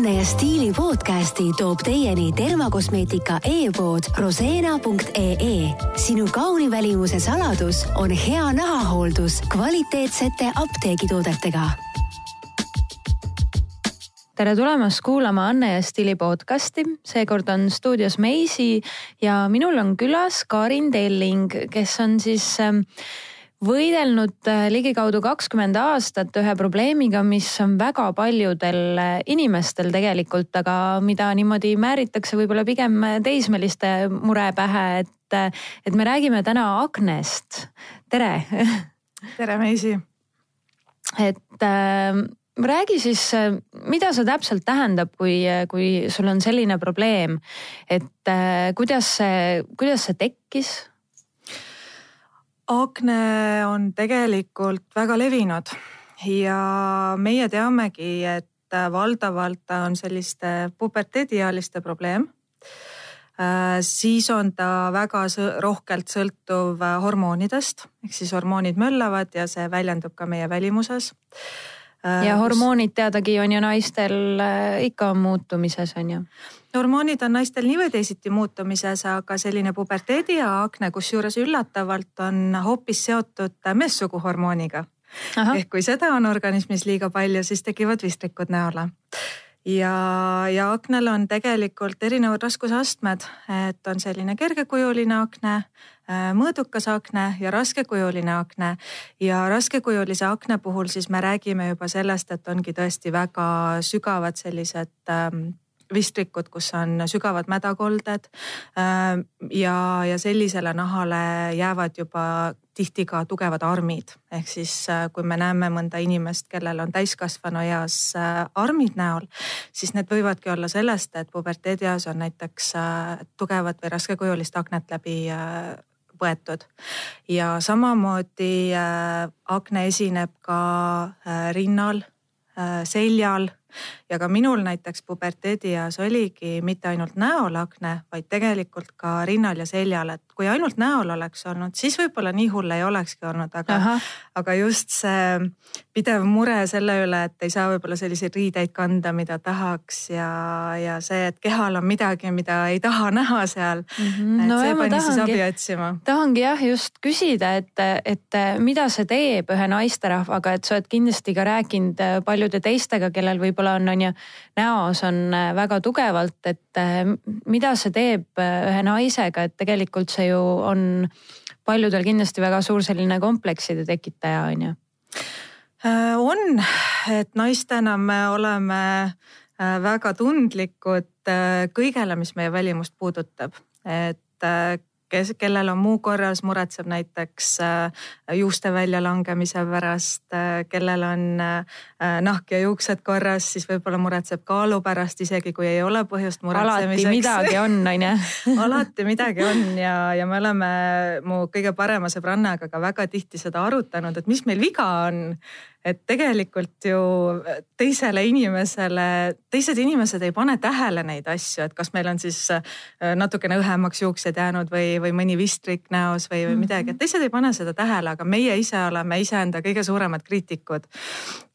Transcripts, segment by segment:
Anne ja Stiili podcasti toob teieni tervakosmeetika e-pood roseena.ee. sinu kauni välimuse saladus on hea nahahooldus kvaliteetsete apteegitoodetega tere tulemast kuulama Anne ja Stili podcasti. seekord on stuudios Meisi ja minul on külas Karin Telling, kes on siis äh, võidelnud äh, ligikaudu kakskümmend aastat ühe probleemiga, mis on väga paljudel äh, inimestel tegelikult, aga mida niimoodi määritakse võib-olla pigem teismeliste mure pähe, et, äh, et me räägime täna aknest. tere. tere, Meisi. et äh, räägi siis, mida see täpselt tähendab, kui, kui sul on selline probleem, et äh, kuidas see, kuidas see tekkis akne on tegelikult väga levinud ja meie teamegi, et valdavalt on selliste puberteediealiste probleem. Äh, siis on ta väga rohkelt sõltuv hormoonidest, ehk siis hormoonid möllavad ja see väljendub ka meie välimuses Äh, ja hormoonid teadagi on ju naistel äh, ikka muutumises on ju hormoonid on naistel nii või teisiti muutumises, aga selline puberteedi ja akne, kusjuures üllatavalt on hoopis seotud meessuguhormooniga. ehk kui seda on organismis liiga palju, siis tekivad vistrikud näole ja, ja aknal on tegelikult erinevad raskusastmed, et on selline kergekujuline akne, mõõdukas akne ja raskekujuline akne. ja raskekujulise akne puhul siis me räägime juba sellest, et ongi tõesti väga sügavad sellised ähm, vistrikud, kus on sügavad mädakolded. Äh, ja, ja sellisele nahale jäävad juba tihti ka tugevad armid, ehk siis äh, kui me näeme mõnda inimest, kellel on täiskasvanu eas äh, armid näol, siis need võivadki olla sellest, et puberteedieas on näiteks tugevat või raskekujulist aknet läbi võetud. ja samamoodi akne esineb ka rinnal, seljal ja ka minul näiteks puberteedieas oligi mitte ainult näol akne, vaid tegelikult ka rinnal ja seljal, et kui ainult näol oleks olnud, siis võib-olla nii hull ei olekski olnud, aga, aga just see pidev mure selle üle, et ei saa võib-olla selliseid riideid kanda, mida tahaks ja, ja see, et kehal on midagi, mida ei taha näha seal mm. -hmm. no, see pani siis abi otsima. tahangi jah just küsida, et, et mida see teeb ühe naisterahvaga, et sa oled kindlasti ka rääkinud paljude teistega, kellel võib-olla on, on ju näos on väga tugevalt, et mida see teeb ühe naisega, et tegelikult see ju on paljudel kindlasti väga suur selline komplekside tekitaja on ju. Äh, on, et naistena me oleme äh, väga tundlikud äh, kõigele, mis meie välimust puudutab, et kes, kellel on muu korras, muretseb näiteks äh, juuste väljalangemise pärast, äh, kellel on äh, nahk ja juuksed korras, siis võib-olla muretseb kaalu pärast, isegi kui ei ole põhjust muretsemiseks. alati midagi on, on ju. alati midagi on ja, ja me oleme mu kõige parema sõbrannaga ka väga tihti seda arutanud, et mis meil viga on et tegelikult ju teisele inimesele, teised inimesed ei pane tähele neid asju, et kas meil on siis äh, natukene õhemaks juuksed jäänud või, või mõni vistrik näos või, või midagi, et mhm. teised ei pane seda tähele, aga meie ise oleme iseenda kõige suuremad kriitikud.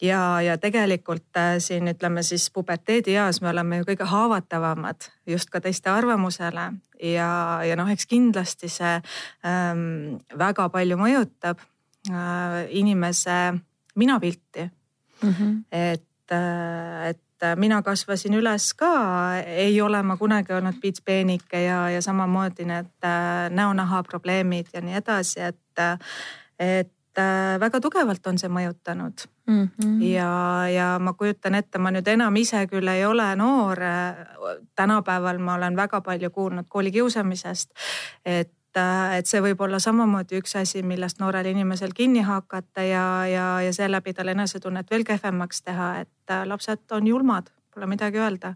ja, ja tegelikult äh, siin ütleme siis puberteedieas me oleme ju kõige haavatavamad just ka teiste arvamusele ja, ja noh, eks kindlasti see ähm, väga palju mõjutab äh, inimese minapilti mm. -hmm. et, äh, et mina kasvasin üles ka, ei ole ma kunagi olnud piitspeenike ja, ja samamoodi need äh, näonaha probleemid ja nii edasi, et, et äh, väga tugevalt on see mõjutanud mm. -hmm. ja, ja ma kujutan ette, ma nüüd enam ise küll ei ole noor. tänapäeval ma olen väga palju kuulnud koolikiusamisest, et et, et see võib olla samamoodi üks asi, millest noorel inimesel kinni hakata ja, ja, ja seeläbi tal enesetunnet veel kehvemaks teha, et äh, lapsed on julmad, pole midagi öelda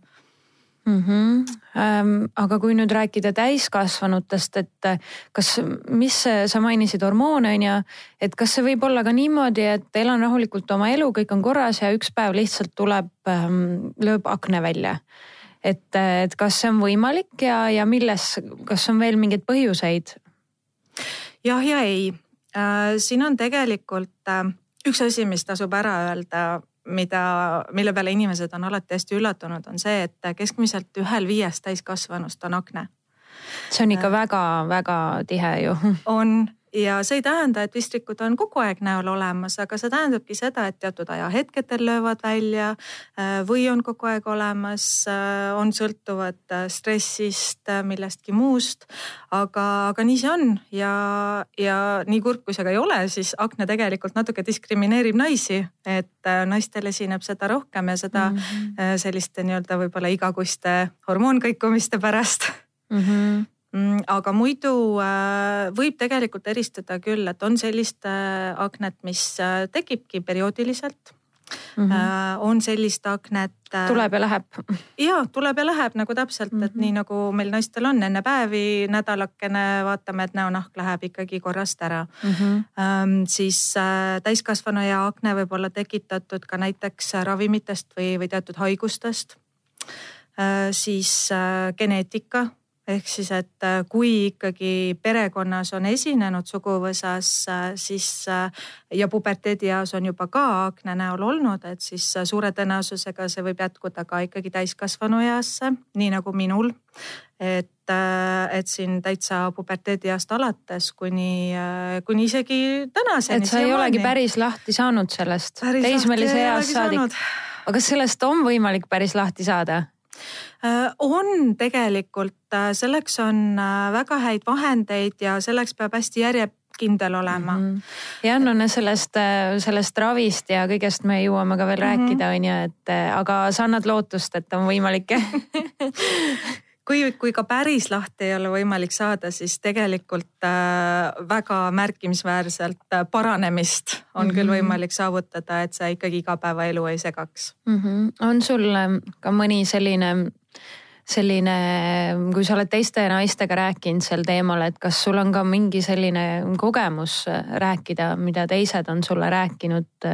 mm. -hmm. Ähm, aga kui nüüd rääkida täiskasvanutest, et äh, kas, mis sa mainisid hormoone on ju, et kas see võib olla ka niimoodi, et elan rahulikult oma elu, kõik on korras ja üks päev lihtsalt tuleb ähm,, lööb akne välja et, et kas see on võimalik ja, ja milles, kas on veel mingeid põhjuseid? jah ja ei äh,, siin on tegelikult äh, üks asi, mis tasub ära öelda mida, mille peale inimesed on alati hästi üllatunud, on see, et keskmiselt ühel viiest täiskasvanust on akne. see on ikka väga-väga tihe ju. on ja see ei tähenda, et vistrikud on kogu aeg näol olemas, aga see tähendabki seda, et teatud ajahetkedel löövad välja äh, või on kogu aeg olemas, äh, on sõltuvad äh, stressist, millestki muust. aga, aga nii see on ja, ja nii kurb, kui see ka ei ole, siis akne tegelikult natuke diskrimineerib naisi, et naistel esineb seda rohkem ja seda mm -hmm. selliste nii-öelda võib-olla igakuiste hormoonkõikumiste pärast mm. -hmm Mm, aga muidu äh, võib tegelikult eristada küll, et on sellist äh, aknet, mis äh, tekibki perioodiliselt Mm -hmm. on sellist aknet. tuleb ja läheb. ja tuleb ja läheb nagu täpselt mm, -hmm. et nii nagu meil naistel on enne päevi nädalakene, vaatame, et näonahk läheb ikkagi korrast ära mm. -hmm. Ähm, siis äh, täiskasvanu ja akne võib olla tekitatud ka näiteks ravimitest või, või teatud haigustest äh,. siis äh, geneetika ehk siis, et äh, kui ikkagi perekonnas on esinenud suguvõsas, äh, siis äh, ja puberteedieas on juba ka akna näol olnud, et siis suure tõenäosusega see võib jätkuda ka ikkagi täiskasvanueasse, nii nagu minul. et, et siin täitsa puberteedieast alates kuni, kuni isegi tänaseni. et sa ei olegi päris lahti saanud sellest teismelise eas saadik. aga kas sellest on võimalik päris lahti saada? Äh, on tegelikult, äh, selleks on äh, väga häid vahendeid ja selleks peab hästi järjekindel olema mm. -hmm. ja no sellest, sellest ravist ja kõigest me jõuame ka veel mm -hmm. rääkida, on ju, et aga sa annad lootust, et on võimalik kui, kui ka päris lahti ei ole võimalik saada, siis tegelikult äh, väga märkimisväärselt äh, paranemist on mm -hmm. küll võimalik saavutada, et see ikkagi igapäevaelu ei segaks mm. -hmm. on sul ähm, ka mõni selline selline, kui sa oled teiste naistega rääkinud sel teemal, et kas sul on ka mingi selline kogemus äh, rääkida, mida teised on sulle rääkinud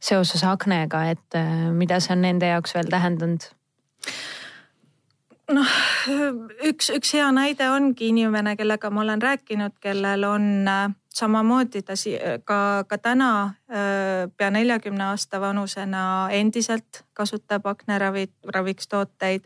seoses aknega, et mida see on nende jaoks veel tähendanud? Noh, üks, üks hea näide ongi inimene, kellega ma olen rääkinud, kellel on äh, samamoodi ta ka, ka täna äh, pea neljakümne aasta vanusena endiselt kasutab aknaravi, raviks tooteid.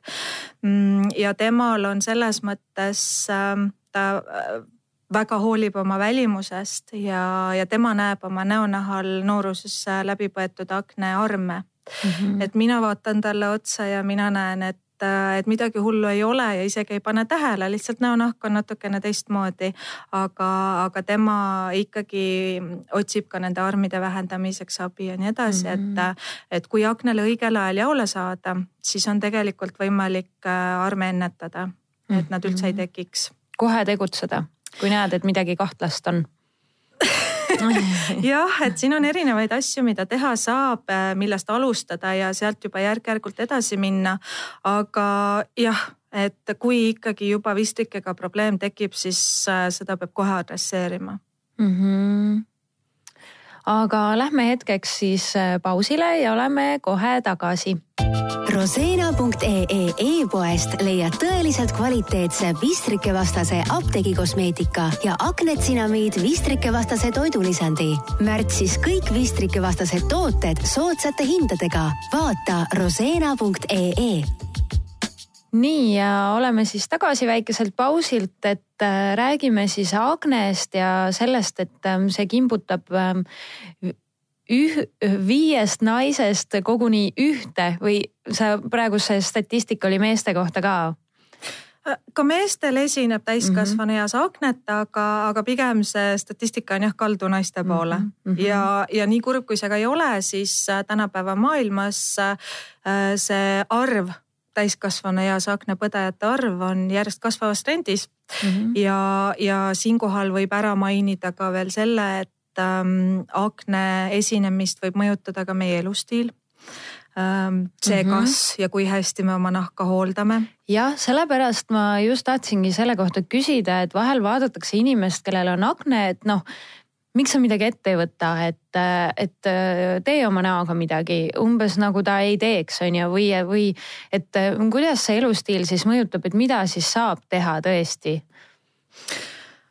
Mm, ja temal on selles mõttes ähm, ta äh, väga hoolib oma välimusest ja, ja tema näeb oma näonahal nooruses läbi põetud aknearme mm. -hmm. et mina vaatan talle otsa ja mina näen, et et, et midagi hullu ei ole ja isegi ei pane tähele, lihtsalt näonahk on natukene teistmoodi. aga, aga tema ikkagi otsib ka nende armide vähendamiseks abi ja nii edasi mm, -hmm. et, et kui aknale õigel ajal jaole saada, siis on tegelikult võimalik äh, arme ennetada, et nad üldse ei mhm. tekiks. kohe tegutseda, kui näed, et midagi kahtlast on jah, et siin on erinevaid asju, mida teha saab, äh, millest alustada ja sealt juba järk-järgult edasi minna. aga jah, et kui ikkagi juba vistrikega probleem tekib, siis äh, seda peab kohe adresseerima mm. -hmm aga lähme hetkeks siis äh, pausile ja oleme kohe tagasi Roseena.ee e-poest leiad tõeliselt kvaliteetse vistrikevastase apteegikosmeetika ja aknetsinamiid vistrikevastase toidulisandi. märtsis kõik vistrikevastased tooted soodsate hindadega. vaata roseena.ee nii ja oleme siis tagasi väikeselt pausilt, et äh, räägime siis aknest ja sellest, et ähm, see kimbutab ähm, üh-, viiest naisest koguni ühte või sa praegu see statistika oli meeste kohta ka? ka meestel esineb täiskasvanu eas mm -hmm. aknet, aga, aga pigem see statistika on jah kaldu naiste poole mm. -hmm. ja, ja nii kurb, kui see ka ei ole, siis äh, tänapäeva maailmas äh, see arv täiskasvanu eas aknapõdejate arv on järjest kasvavas trendis mm. -hmm. ja, ja siinkohal võib ära mainida ka veel selle, et ähm, akne esinemist võib mõjutada ka meie elustiil ähm, see, kas mm -hmm. ja kui hästi me oma nahka hooldame. jah, sellepärast ma just tahtsingi selle kohta küsida, et vahel vaadatakse inimest, kellel on akne, et noh, miks sa midagi ette ei võta, et, et tee oma näoga midagi, umbes nagu ta ei teeks, on ju, või, või et kuidas see elustiil siis mõjutab, et mida siis saab teha tõesti?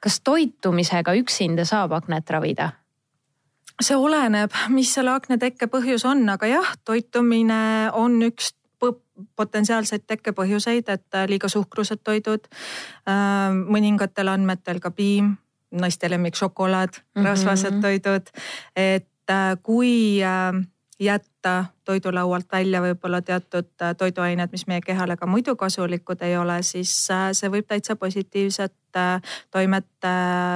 kas toitumisega üksinda saab aknet ravida? see oleneb, mis selle akna tekke põhjus on, aga jah, toitumine on üks potentsiaalseid tekkepõhjuseid, et liiga suhkrused toidud, mõningatel andmetel ka piim, naiste lemmik šokolaad mm, -hmm. rasvased toidud. et kui jätta toidulaualt välja võib-olla teatud äh, toiduained, mis meie kehale ka muidu kasulikud ei ole, siis äh, see võib täitsa positiivset äh, toimet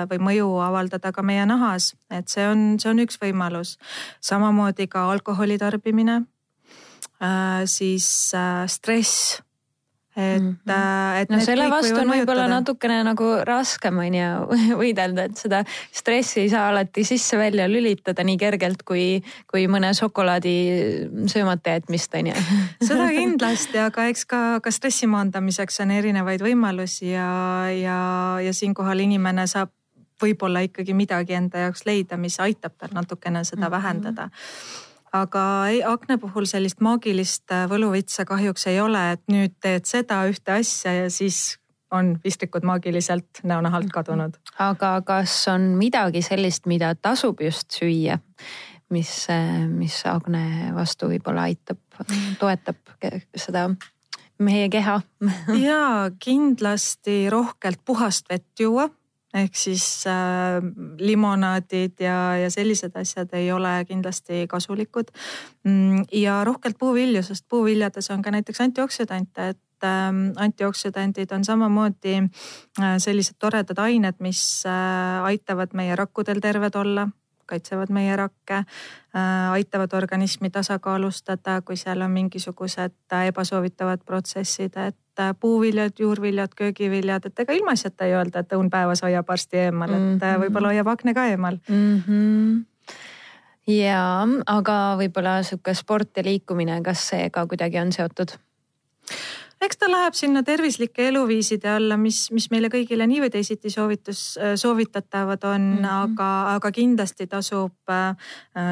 või mõju avaldada ka meie nahas. et see on, see on üks võimalus. samamoodi ka alkoholi tarbimine, siis stress et mm, -hmm. et. no selle vastu on võib-olla natukene nagu raskem on ju võidelda, et seda stressi ei saa alati sisse-välja lülitada nii kergelt kui, kui mõne šokolaadi söömata jätmist on ju. seda kindlasti, aga eks ka, ka stressi maandamiseks on erinevaid võimalusi ja, ja, ja siinkohal inimene saab võib-olla ikkagi midagi enda jaoks leida, mis aitab tal natukene seda mm -hmm. vähendada aga ei, akna puhul sellist maagilist äh, võluvitsa kahjuks ei ole, et nüüd teed seda ühte asja ja siis on vistrikud maagiliselt näonahalt kadunud. aga kas on midagi sellist, mida tasub just süüa, mis, äh, mis akne vastu võib-olla aitab, toetab seda meie keha? Ja kindlasti rohkelt puhast vett juua ehk siis äh, limonaadid ja, ja sellised asjad ei ole kindlasti kasulikud. Mm, ja rohkelt puuvilju, sest puuviljades on ka näiteks antioksüdante, et äh, antioksüdandid on samamoodi äh, sellised toredad ained, mis äh, aitavad meie rakkudel terved olla kaitsevad meie rakke, äh, aitavad organismi tasakaalustada, kui seal on mingisugused ebasoovitavad protsessid, et äh, puuviljad, juurviljad, köögiviljad, et ega ilmaasjata ei öelda, et õun päevas hoiab arsti eemal, et mm -hmm. võib-olla hoiab akne ka eemal mm. -hmm ja, aga võib-olla sihuke sport ja liikumine, kas see ka kuidagi on seotud? eks ta läheb sinna tervislike eluviiside alla, mis, mis meile kõigile nii või teisiti soovitus, soovitatavad on mm, -hmm. aga, aga kindlasti tasub äh,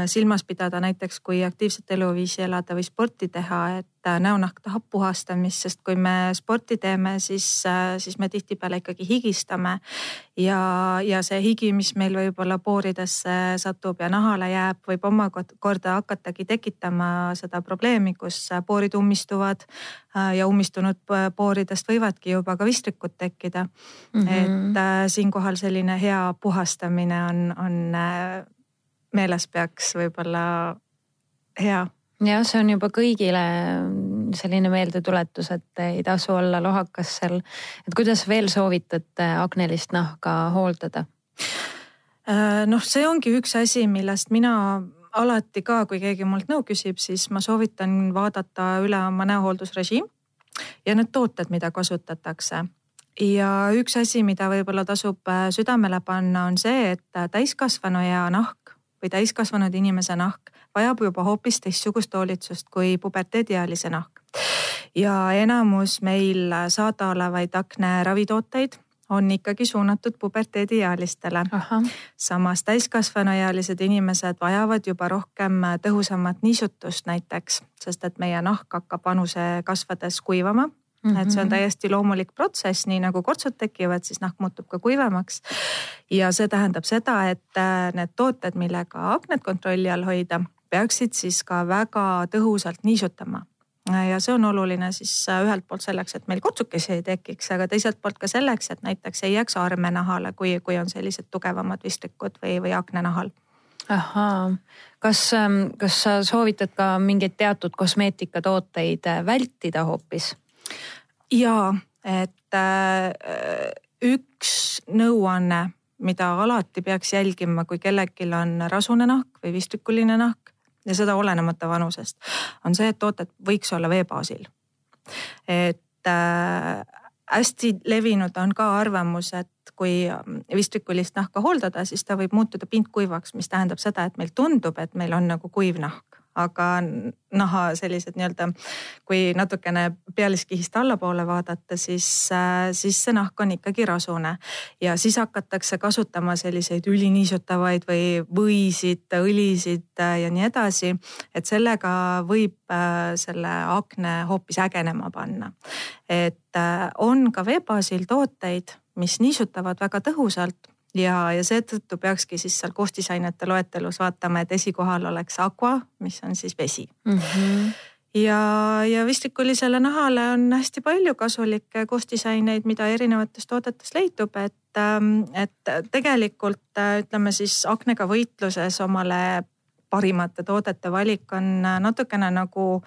silmas pidada näiteks, kui aktiivset eluviisi elada või sporti teha, et et näonahk tahab puhastamist, sest kui me sporti teeme, siis, siis me tihtipeale ikkagi higistame. ja, ja see higi, mis meil võib-olla pooridesse satub ja nahale jääb, võib omakorda hakatagi tekitama seda probleemi, kus poorid ummistuvad ja ummistunud pooridest võivadki juba ka vistrikud tekkida mm. -hmm. et äh, siinkohal selline hea puhastamine on, on äh, meeles peaks võib-olla hea jah, see on juba kõigile selline meeldetuletus, et ei tasu olla lohakas seal. et kuidas veel soovitate aknelist nahka hooldada? Äh, noh, see ongi üks asi, millest mina alati ka, kui keegi mult nõu küsib, siis ma soovitan vaadata üle oma näohooldusrežiim ja need tooted, mida kasutatakse ja üks asi, mida võib-olla tasub äh, südamele panna, on see, et täiskasvanu ea nahk või täiskasvanud inimese nahk vajab juba hoopis teistsugust hoolitsust kui puberteediealise nahk. ja enamus meil saadaolevaid akneravitooteid on ikkagi suunatud puberteediealistele. samas täiskasvanuealised inimesed vajavad juba rohkem tõhusamat niisutust näiteks, sest et meie nahk hakkab vanuse kasvades kuivama Mm -hmm. et see on mhm. täiesti loomulik protsess, nii nagu kortsud tekivad, siis nahk muutub ka kuivemaks. ja see tähendab seda, et äh, need tooted, millega aknad kontrolli all hoida, peaksid siis ka väga tõhusalt niisutama ja see on oluline siis äh, ühelt poolt selleks, et meil kortsukesi ei tekiks, aga teiselt poolt ka selleks, et näiteks ei jääks arme nahale, kui, kui on sellised tugevamad vistrikud või, või akne nahal ahaa, kas, ähm, kas sa soovitad ka mingeid teatud kosmeetikatooteid äh, vältida hoopis? Ja et äh, üks nõuanne, mida alati peaks jälgima, kui kellelgi on rasune nahk või vistrikuline nahk ja seda olenemata vanusest, on see, et tooted võiks olla vee baasil. et äh, hästi levinud on ka arvamus, et kui vistrikulist nahka hooldada, siis ta võib muutuda pindkuivaks, mis tähendab seda, et meil tundub, et meil on nagu kuiv nahk aga naha sellised nii-öelda, kui natukene pealiskihist allapoole vaadata, siis, äh, siis see nahk on ikkagi rasune. ja siis hakatakse kasutama selliseid üliniisutavaid või võisid, õlisid äh, ja nii edasi. et sellega võib äh, selle akne hoopis ägenema panna. et on ka veebaasil tooteid, mis niisutavad väga tõhusalt ja, ja seetõttu peakski siis seal koostisainete loetelus vaatama, et esikohal oleks aqua, mis on siis vesi. Mm. -hmm ja, ja vistikulisele nahale on hästi palju kasulikke koostisaineid, mida erinevates toodetes leidub, et, ähm, et tegelikult äh, ütleme siis aknega võitluses omale parimate toodete valik on natukene nagu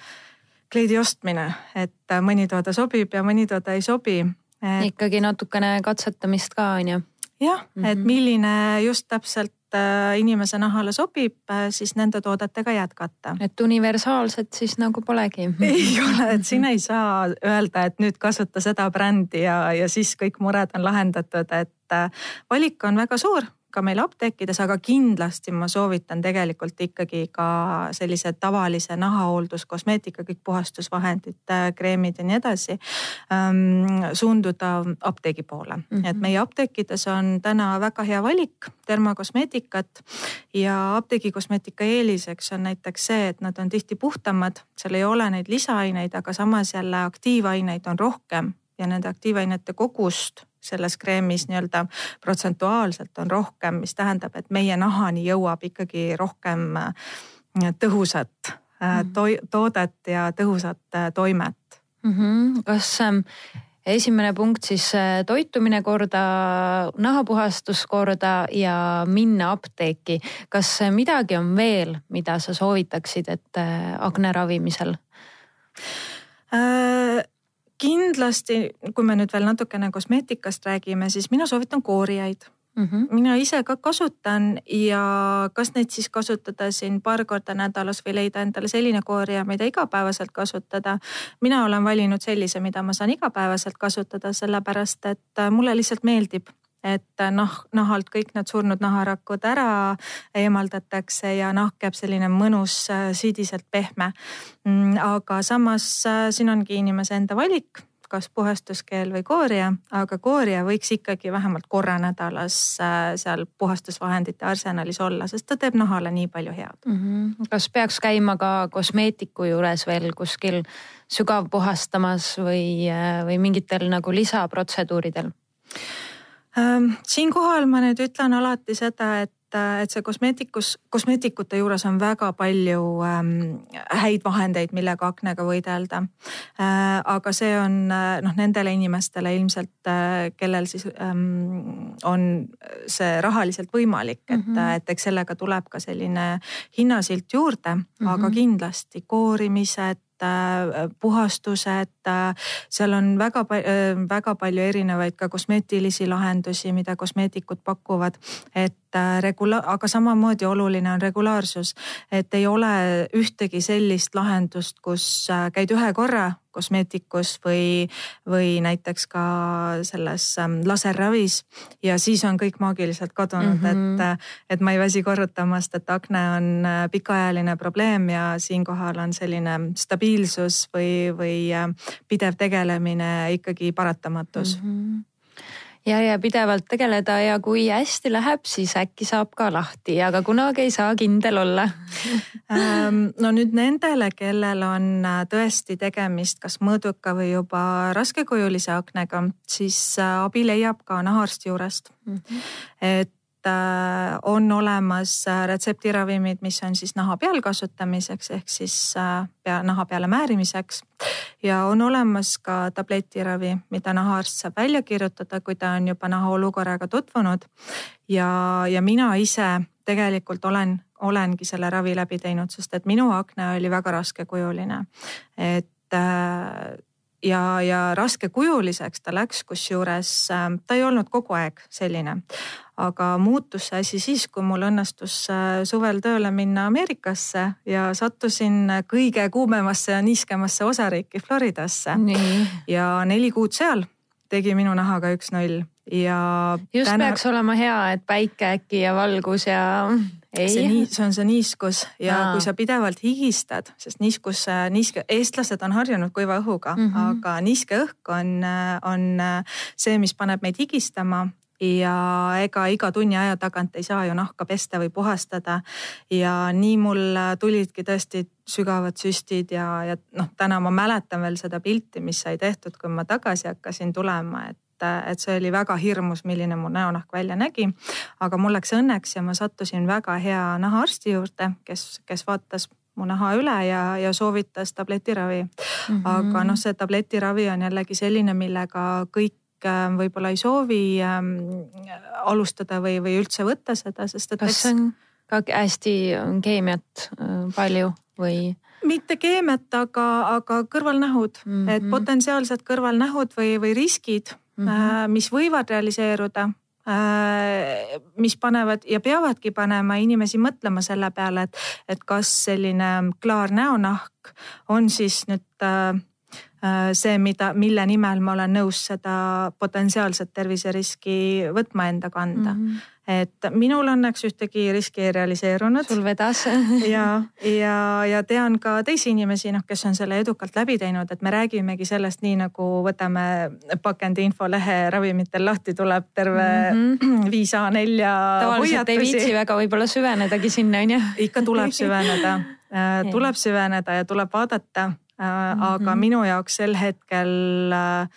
kleidi ostmine, et mõni toode sobib ja mõni toode ei sobi. Et.... ikkagi natukene katsetamist ka on ju jah mm, -hmm. et mhm. milline just täpselt äh, inimese nahale sobib, äh, siis nende toodetega jätkata. et universaalset siis nagu polegi? ei ole, et siin ei saa öelda, et nüüd kasuta seda brändi ja, ja siis kõik mured on lahendatud, et äh, valik on väga suur ka meil apteekides, aga kindlasti ma soovitan tegelikult ikkagi ka sellise tavalise nahahooldus, kosmeetika, kõik puhastusvahendid, kreemid ja nii edasi ähm,. suunduda apteegi poole mm, -hmm. et meie apteekides on täna väga hea valik dermakosmeetikat ja apteegikosmeetika eeliseks on näiteks see, et nad on tihti puhtamad, seal ei ole neid lisaaineid, aga samas jälle aktiivaineid on rohkem ja nende aktiivainete kogust selles kreemis nii-öelda protsentuaalselt on rohkem, mis tähendab, et meie nahani jõuab ikkagi rohkem äh, tõhusat mm. to toodet ja tõhusat äh, toimet mm. -hmm. kas ähm, esimene punkt siis toitumine korda, nahapuhastus korda ja minna apteeki. kas midagi on veel, mida sa soovitaksid, et akne ravimisel äh,? Kindlasti, kui me nüüd veel natukene kosmeetikast räägime, siis mina soovitan koorijaid mm. -hmm. mina ise ka kasutan ja kas neid siis kasutada siin paar korda nädalas või leida endale selline koorija, mida igapäevaselt kasutada. mina olen valinud sellise, mida ma saan igapäevaselt kasutada, sellepärast et mulle lihtsalt meeldib et noh, nahalt kõik need surnud naharakud ära eemaldatakse ja nahk jääb selline mõnus, siidiselt pehme. Mm, aga samas äh, siin ongi inimese enda valik kas puhastuskeel või koorija, aga koorija võiks ikkagi vähemalt korra nädalas äh, seal puhastusvahendite arsenalis olla, sest ta teeb nahale nii palju head mm. -hmm. kas peaks käima ka kosmeetiku juures veel kuskil sügavpuhastamas või, äh, või mingitel nagu lisaprotseduuridel? Siinkohal ma nüüd ütlen alati seda, et et see kosmeetikus, kosmeetikute juures on väga palju ähm, häid vahendeid, millega aknega võidelda äh,. aga see on äh, noh, nendele inimestele ilmselt äh,, kellel siis ähm, on see rahaliselt võimalik, et mm, -hmm. et eks sellega tuleb ka selline hinnasilt juurde mm, -hmm. aga kindlasti koorimised puhastused, äh, seal on väga, äh, väga palju erinevaid ka kosmeetilisi lahendusi, mida kosmeetikud pakuvad. et regula-, aga samamoodi oluline on regulaarsus, et ei ole ühtegi sellist lahendust, kus käid ühe korra kosmeetikus või, või näiteks ka selles ähm, laserravis ja siis on kõik maagiliselt kadunud mm, -hmm. et, äh, et ma ei väsi korrutamast, et akne on äh, pikaajaline probleem ja siinkohal on selline stabiilsus või, või äh, pidev tegelemine ikkagi paratamatus mm. -hmm ja, ja pidevalt tegeleda ja kui hästi läheb, siis äkki saab ka lahti, aga kunagi ei saa kindel olla ähm, no nüüd nendele, kellel on äh, tõesti tegemist kas mõõduka või juba raskekujulise aknega, siis äh, abi leiab ka nahaarsti juurest mm. -hmm. et on olemas äh, retseptiravimid, mis on siis naha peal kasutamiseks ehk siis äh, pea, naha peale määrimiseks. ja on olemas ka tabletiravi, mida nahaarst saab välja kirjutada, kui ta on juba naha olukorraga tutvunud. ja, ja mina ise tegelikult olen, olengi selle ravi läbi teinud, sest et minu akne oli väga raskekujuline. et ja, ja raskekujuliseks ta läks, kusjuures ta ei olnud kogu aeg selline. Aga muutus see asi siis, kui mul õnnestus äh, suvel tööle minna Ameerikasse ja sattusin kõige kuumemasse ja niiskemasse osariiki Floridasse. ja neli kuud seal tegi minu nahaga üks-null ja. just täna... peaks olema hea, et päike äkki ja valgus ja. Ei. see nii, see on see niiskus ja Aa. kui sa pidevalt higistad, sest niiskus, niiske, eestlased on harjunud kuiva õhuga mm, -hmm. aga niiske õhk on, on see, mis paneb meid higistama ja ega iga tunni aja tagant ei saa ju nahka pesta või puhastada. ja nii mul tulidki tõesti sügavad süstid ja, ja noh, täna ma mäletan veel seda pilti, mis sai tehtud, kui ma tagasi hakkasin tulema, et et see oli väga hirmus, milline mu näonahk välja nägi. aga mul läks õnneks ja ma sattusin väga hea nahaarsti juurde, kes, kes vaatas mu naha üle ja, ja soovitas tabletiravi mm. -hmm. aga noh, see tabletiravi on jällegi selline, millega kõik äh, võib-olla ei soovi ähm, alustada või, või üldse võtta seda, sest et. kas see on ka hästi keemiat äh, palju või? mitte keemiat, aga, aga kõrvalnähud mm, -hmm. et mhm. potentsiaalsed kõrvalnähud või, või riskid mm, -hmm. mis võivad realiseeruda äh, mis panevad ja peavadki panema inimesi mõtlema selle peale, et, et kas selline klaar näonahk on siis nüüd äh, see, mida, mille nimel ma olen nõus seda potentsiaalset terviseriski võtma enda kanda mm. -hmm et minul õnneks ühtegi riski ei realiseerunud. sul vedas ja, ja, ja tean ka teisi inimesi, noh, kes on selle edukalt läbi teinud, et me räägimegi sellest nii nagu võtame pakendi infolehe ravimitel lahti, tuleb terve mm -hmm. viis A4-ja. tavaliselt ei viitsi väga võib-olla süvenedagi sinna on ju. ikka tuleb süveneda äh, tuleb süveneda ja tuleb vaadata mm. -hmm. aga minu jaoks sel hetkel äh,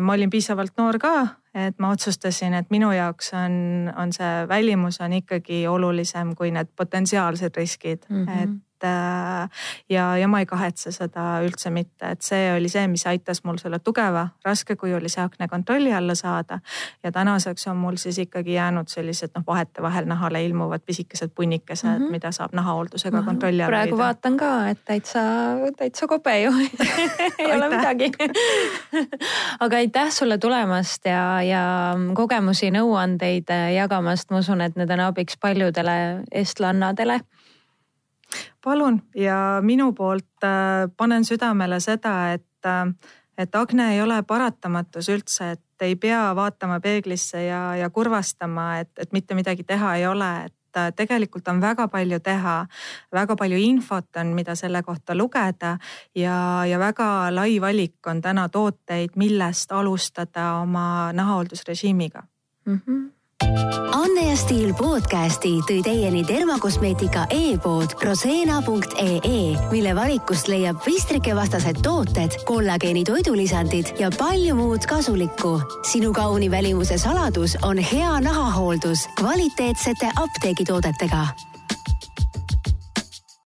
ma olin piisavalt noor ka et ma otsustasin, et minu jaoks on, on see välimus on ikkagi olulisem kui need potentsiaalsed riskid mm, -hmm. et äh, ja, ja ma ei kahetse seda üldse mitte, et see oli see, mis aitas mul selle tugeva raskekujulise akne kontrolli alla saada. ja tänaseks on mul siis ikkagi jäänud sellised noh, vahetevahel nahale ilmuvad pisikesed punnikesed mm, -hmm. mida saab nahahooldusega no, kontrolli alla praegu hoida. vaatan ka, et täitsa, täitsa kobe ju. Ei ole midagi. Aga aitäh sulle tulemast ja, ja kogemusi, nõuandeid jagamast, ma usun, et need on abiks paljudele eestlannadele palun ja minu poolt äh, panen südamele seda, et, äh, et akne ei ole paratamatus üldse, et ei pea vaatama peeglisse ja, ja kurvastama, et, et mitte midagi teha ei ole, et äh, tegelikult on väga palju teha, väga palju infot on, mida selle kohta lugeda ja, ja väga lai valik on täna tooteid, millest alustada oma nahahooldusrežiimiga mm. -hmm Anne ja Stiil podcasti tõi teieni termokosmeetika e-pood proseena.ee, mille valikust leiab pistrikevastased tooted, kollageeni toidulisandid ja palju muud kasulikku. sinu kauni välimuse saladus on hea nahahooldus kvaliteetsete apteegitoodetega